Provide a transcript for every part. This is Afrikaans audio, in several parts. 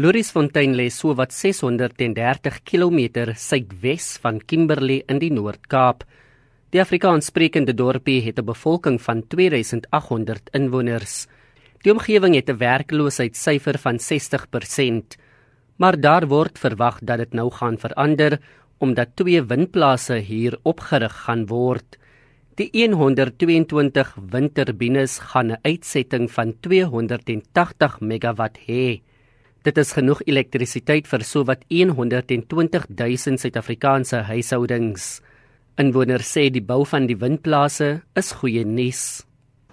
Louriesfontein lê sowat 630 km suidwes van Kimberley in die Noord-Kaap. Die Afrikaanssprekende dorpie het 'n bevolking van 2800 inwoners. Die omgewing het 'n werkloosheidssyfer van 60%, maar daar word verwag dat dit nou gaan verander omdat twee windplase hier opgerig gaan word. Die 122 windturbines gaan 'n uitsetting van 280 megawatt hê. Dit is genoeg elektrisiteit vir sowat 120 000 Suid-Afrikaanse huishoudings. Inwoners sê die bou van die windplase is goeie nuus.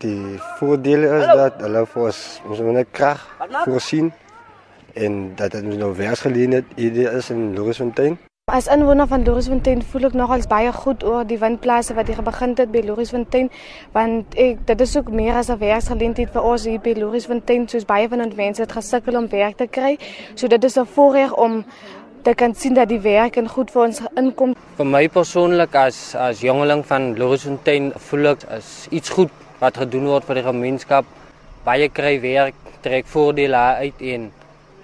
Die voordeel is dat hulle vir ons ons moet net krag voorsien en dat dit nou werksgeleentheid hier is in Louisfontein. As inwoner van Lorisfontein voel ek nogals baie goed oor die windplase wat hier begin het by Lorisfontein want ek dit is ook meer as 'n werksgeleentheid vir ons hier by Lorisfontein soos baie van ons mense het gesukkel om werk te kry. So dit is 'n voorreg om te kan sien dat die werk en goed vir ons inkom. Vir my persoonlik as as jongeling van Lorisfontein voel ek as iets goed wat gedoen word vir die gemeenskap. Baie kry werk, trek voordele uit en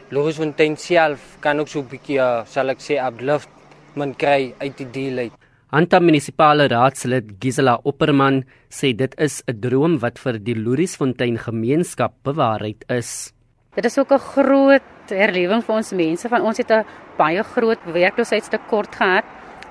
Lorisfontein self kan ook so 'n bietjie sal ek sê uplift men kry uit die deal uit. Anta munisipale raadslid Gisela Opperman sê dit is 'n droom wat vir die Louriesfontein gemeenskap bewaarheid is. Dit is ook 'n groot herlewing vir ons mense van ons het 'n baie groot werkloosheidstekort gehad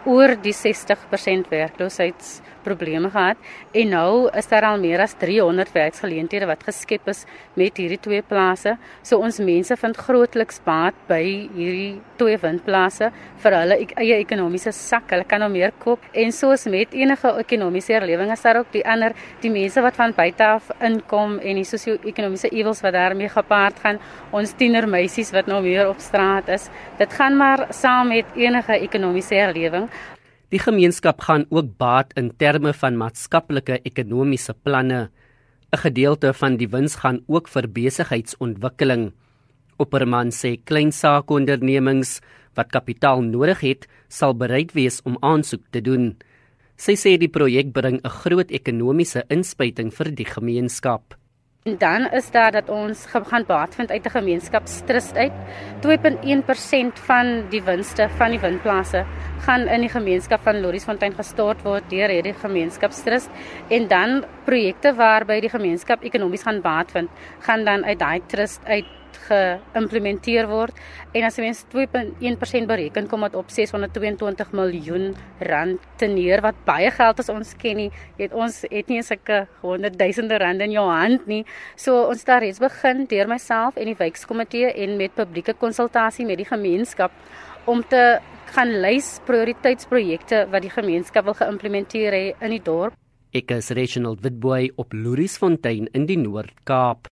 oor die 60% werkloosheidsprobleme gehad en nou is daar al meer as 300 werksgeleenthede wat geskep is met hierdie twee plase. So ons mense vind grootliks baat by hierdie twee windplase vir hulle eie ekonomiese sak. Hulle kan nou meer koop en soos met enige ekonomiese herlewing is daar ook die ander die mense wat van buite af inkom en die sosio-ekonomiese ewels wat daarmee gepaard gaan. Ons tienermeisies wat nou weer op straat is. Dit gaan maar saam met enige ekonomiese herlewing. Die gemeenskap gaan ook baat in terme van maatskaplike ekonomiese planne. 'n Gedeelte van die wins gaan ook vir besigheidsontwikkeling. Opperman sê klein saakondernemings wat kapitaal nodig het, sal bereid wees om aansoek te doen. Sy sê die projek bring 'n groot ekonomiese inspuiting vir die gemeenskap. En dan is daar dat ons gaan baat vind uit 'n gemeenskapstrust uit. 2.1% van die winste van die windplase gaan in die gemeenskap van Lorisfontein gestort word deur hierdie gemeenskapstrust en dan projekte waarby die gemeenskap ekonomies gaan baat vind, gaan dan uit daai trust uit geïmplementeer word en as mens 2.1% bereken kom dit op 622 miljoen rand te neer wat baie geld as ons ken nie jy het ons het nie sulke honderdduisende rande in jou hand nie. So ons daar reeds begin deur myself en die wijkkomitee en met publieke konsultasie met die gemeenskap om te gaan lys prioriteitsprojekte wat die gemeenskap wil geïmplementeer hê in die dorp. Ek is Reginald Witboy op Louriesfontein in die Noord-Kaap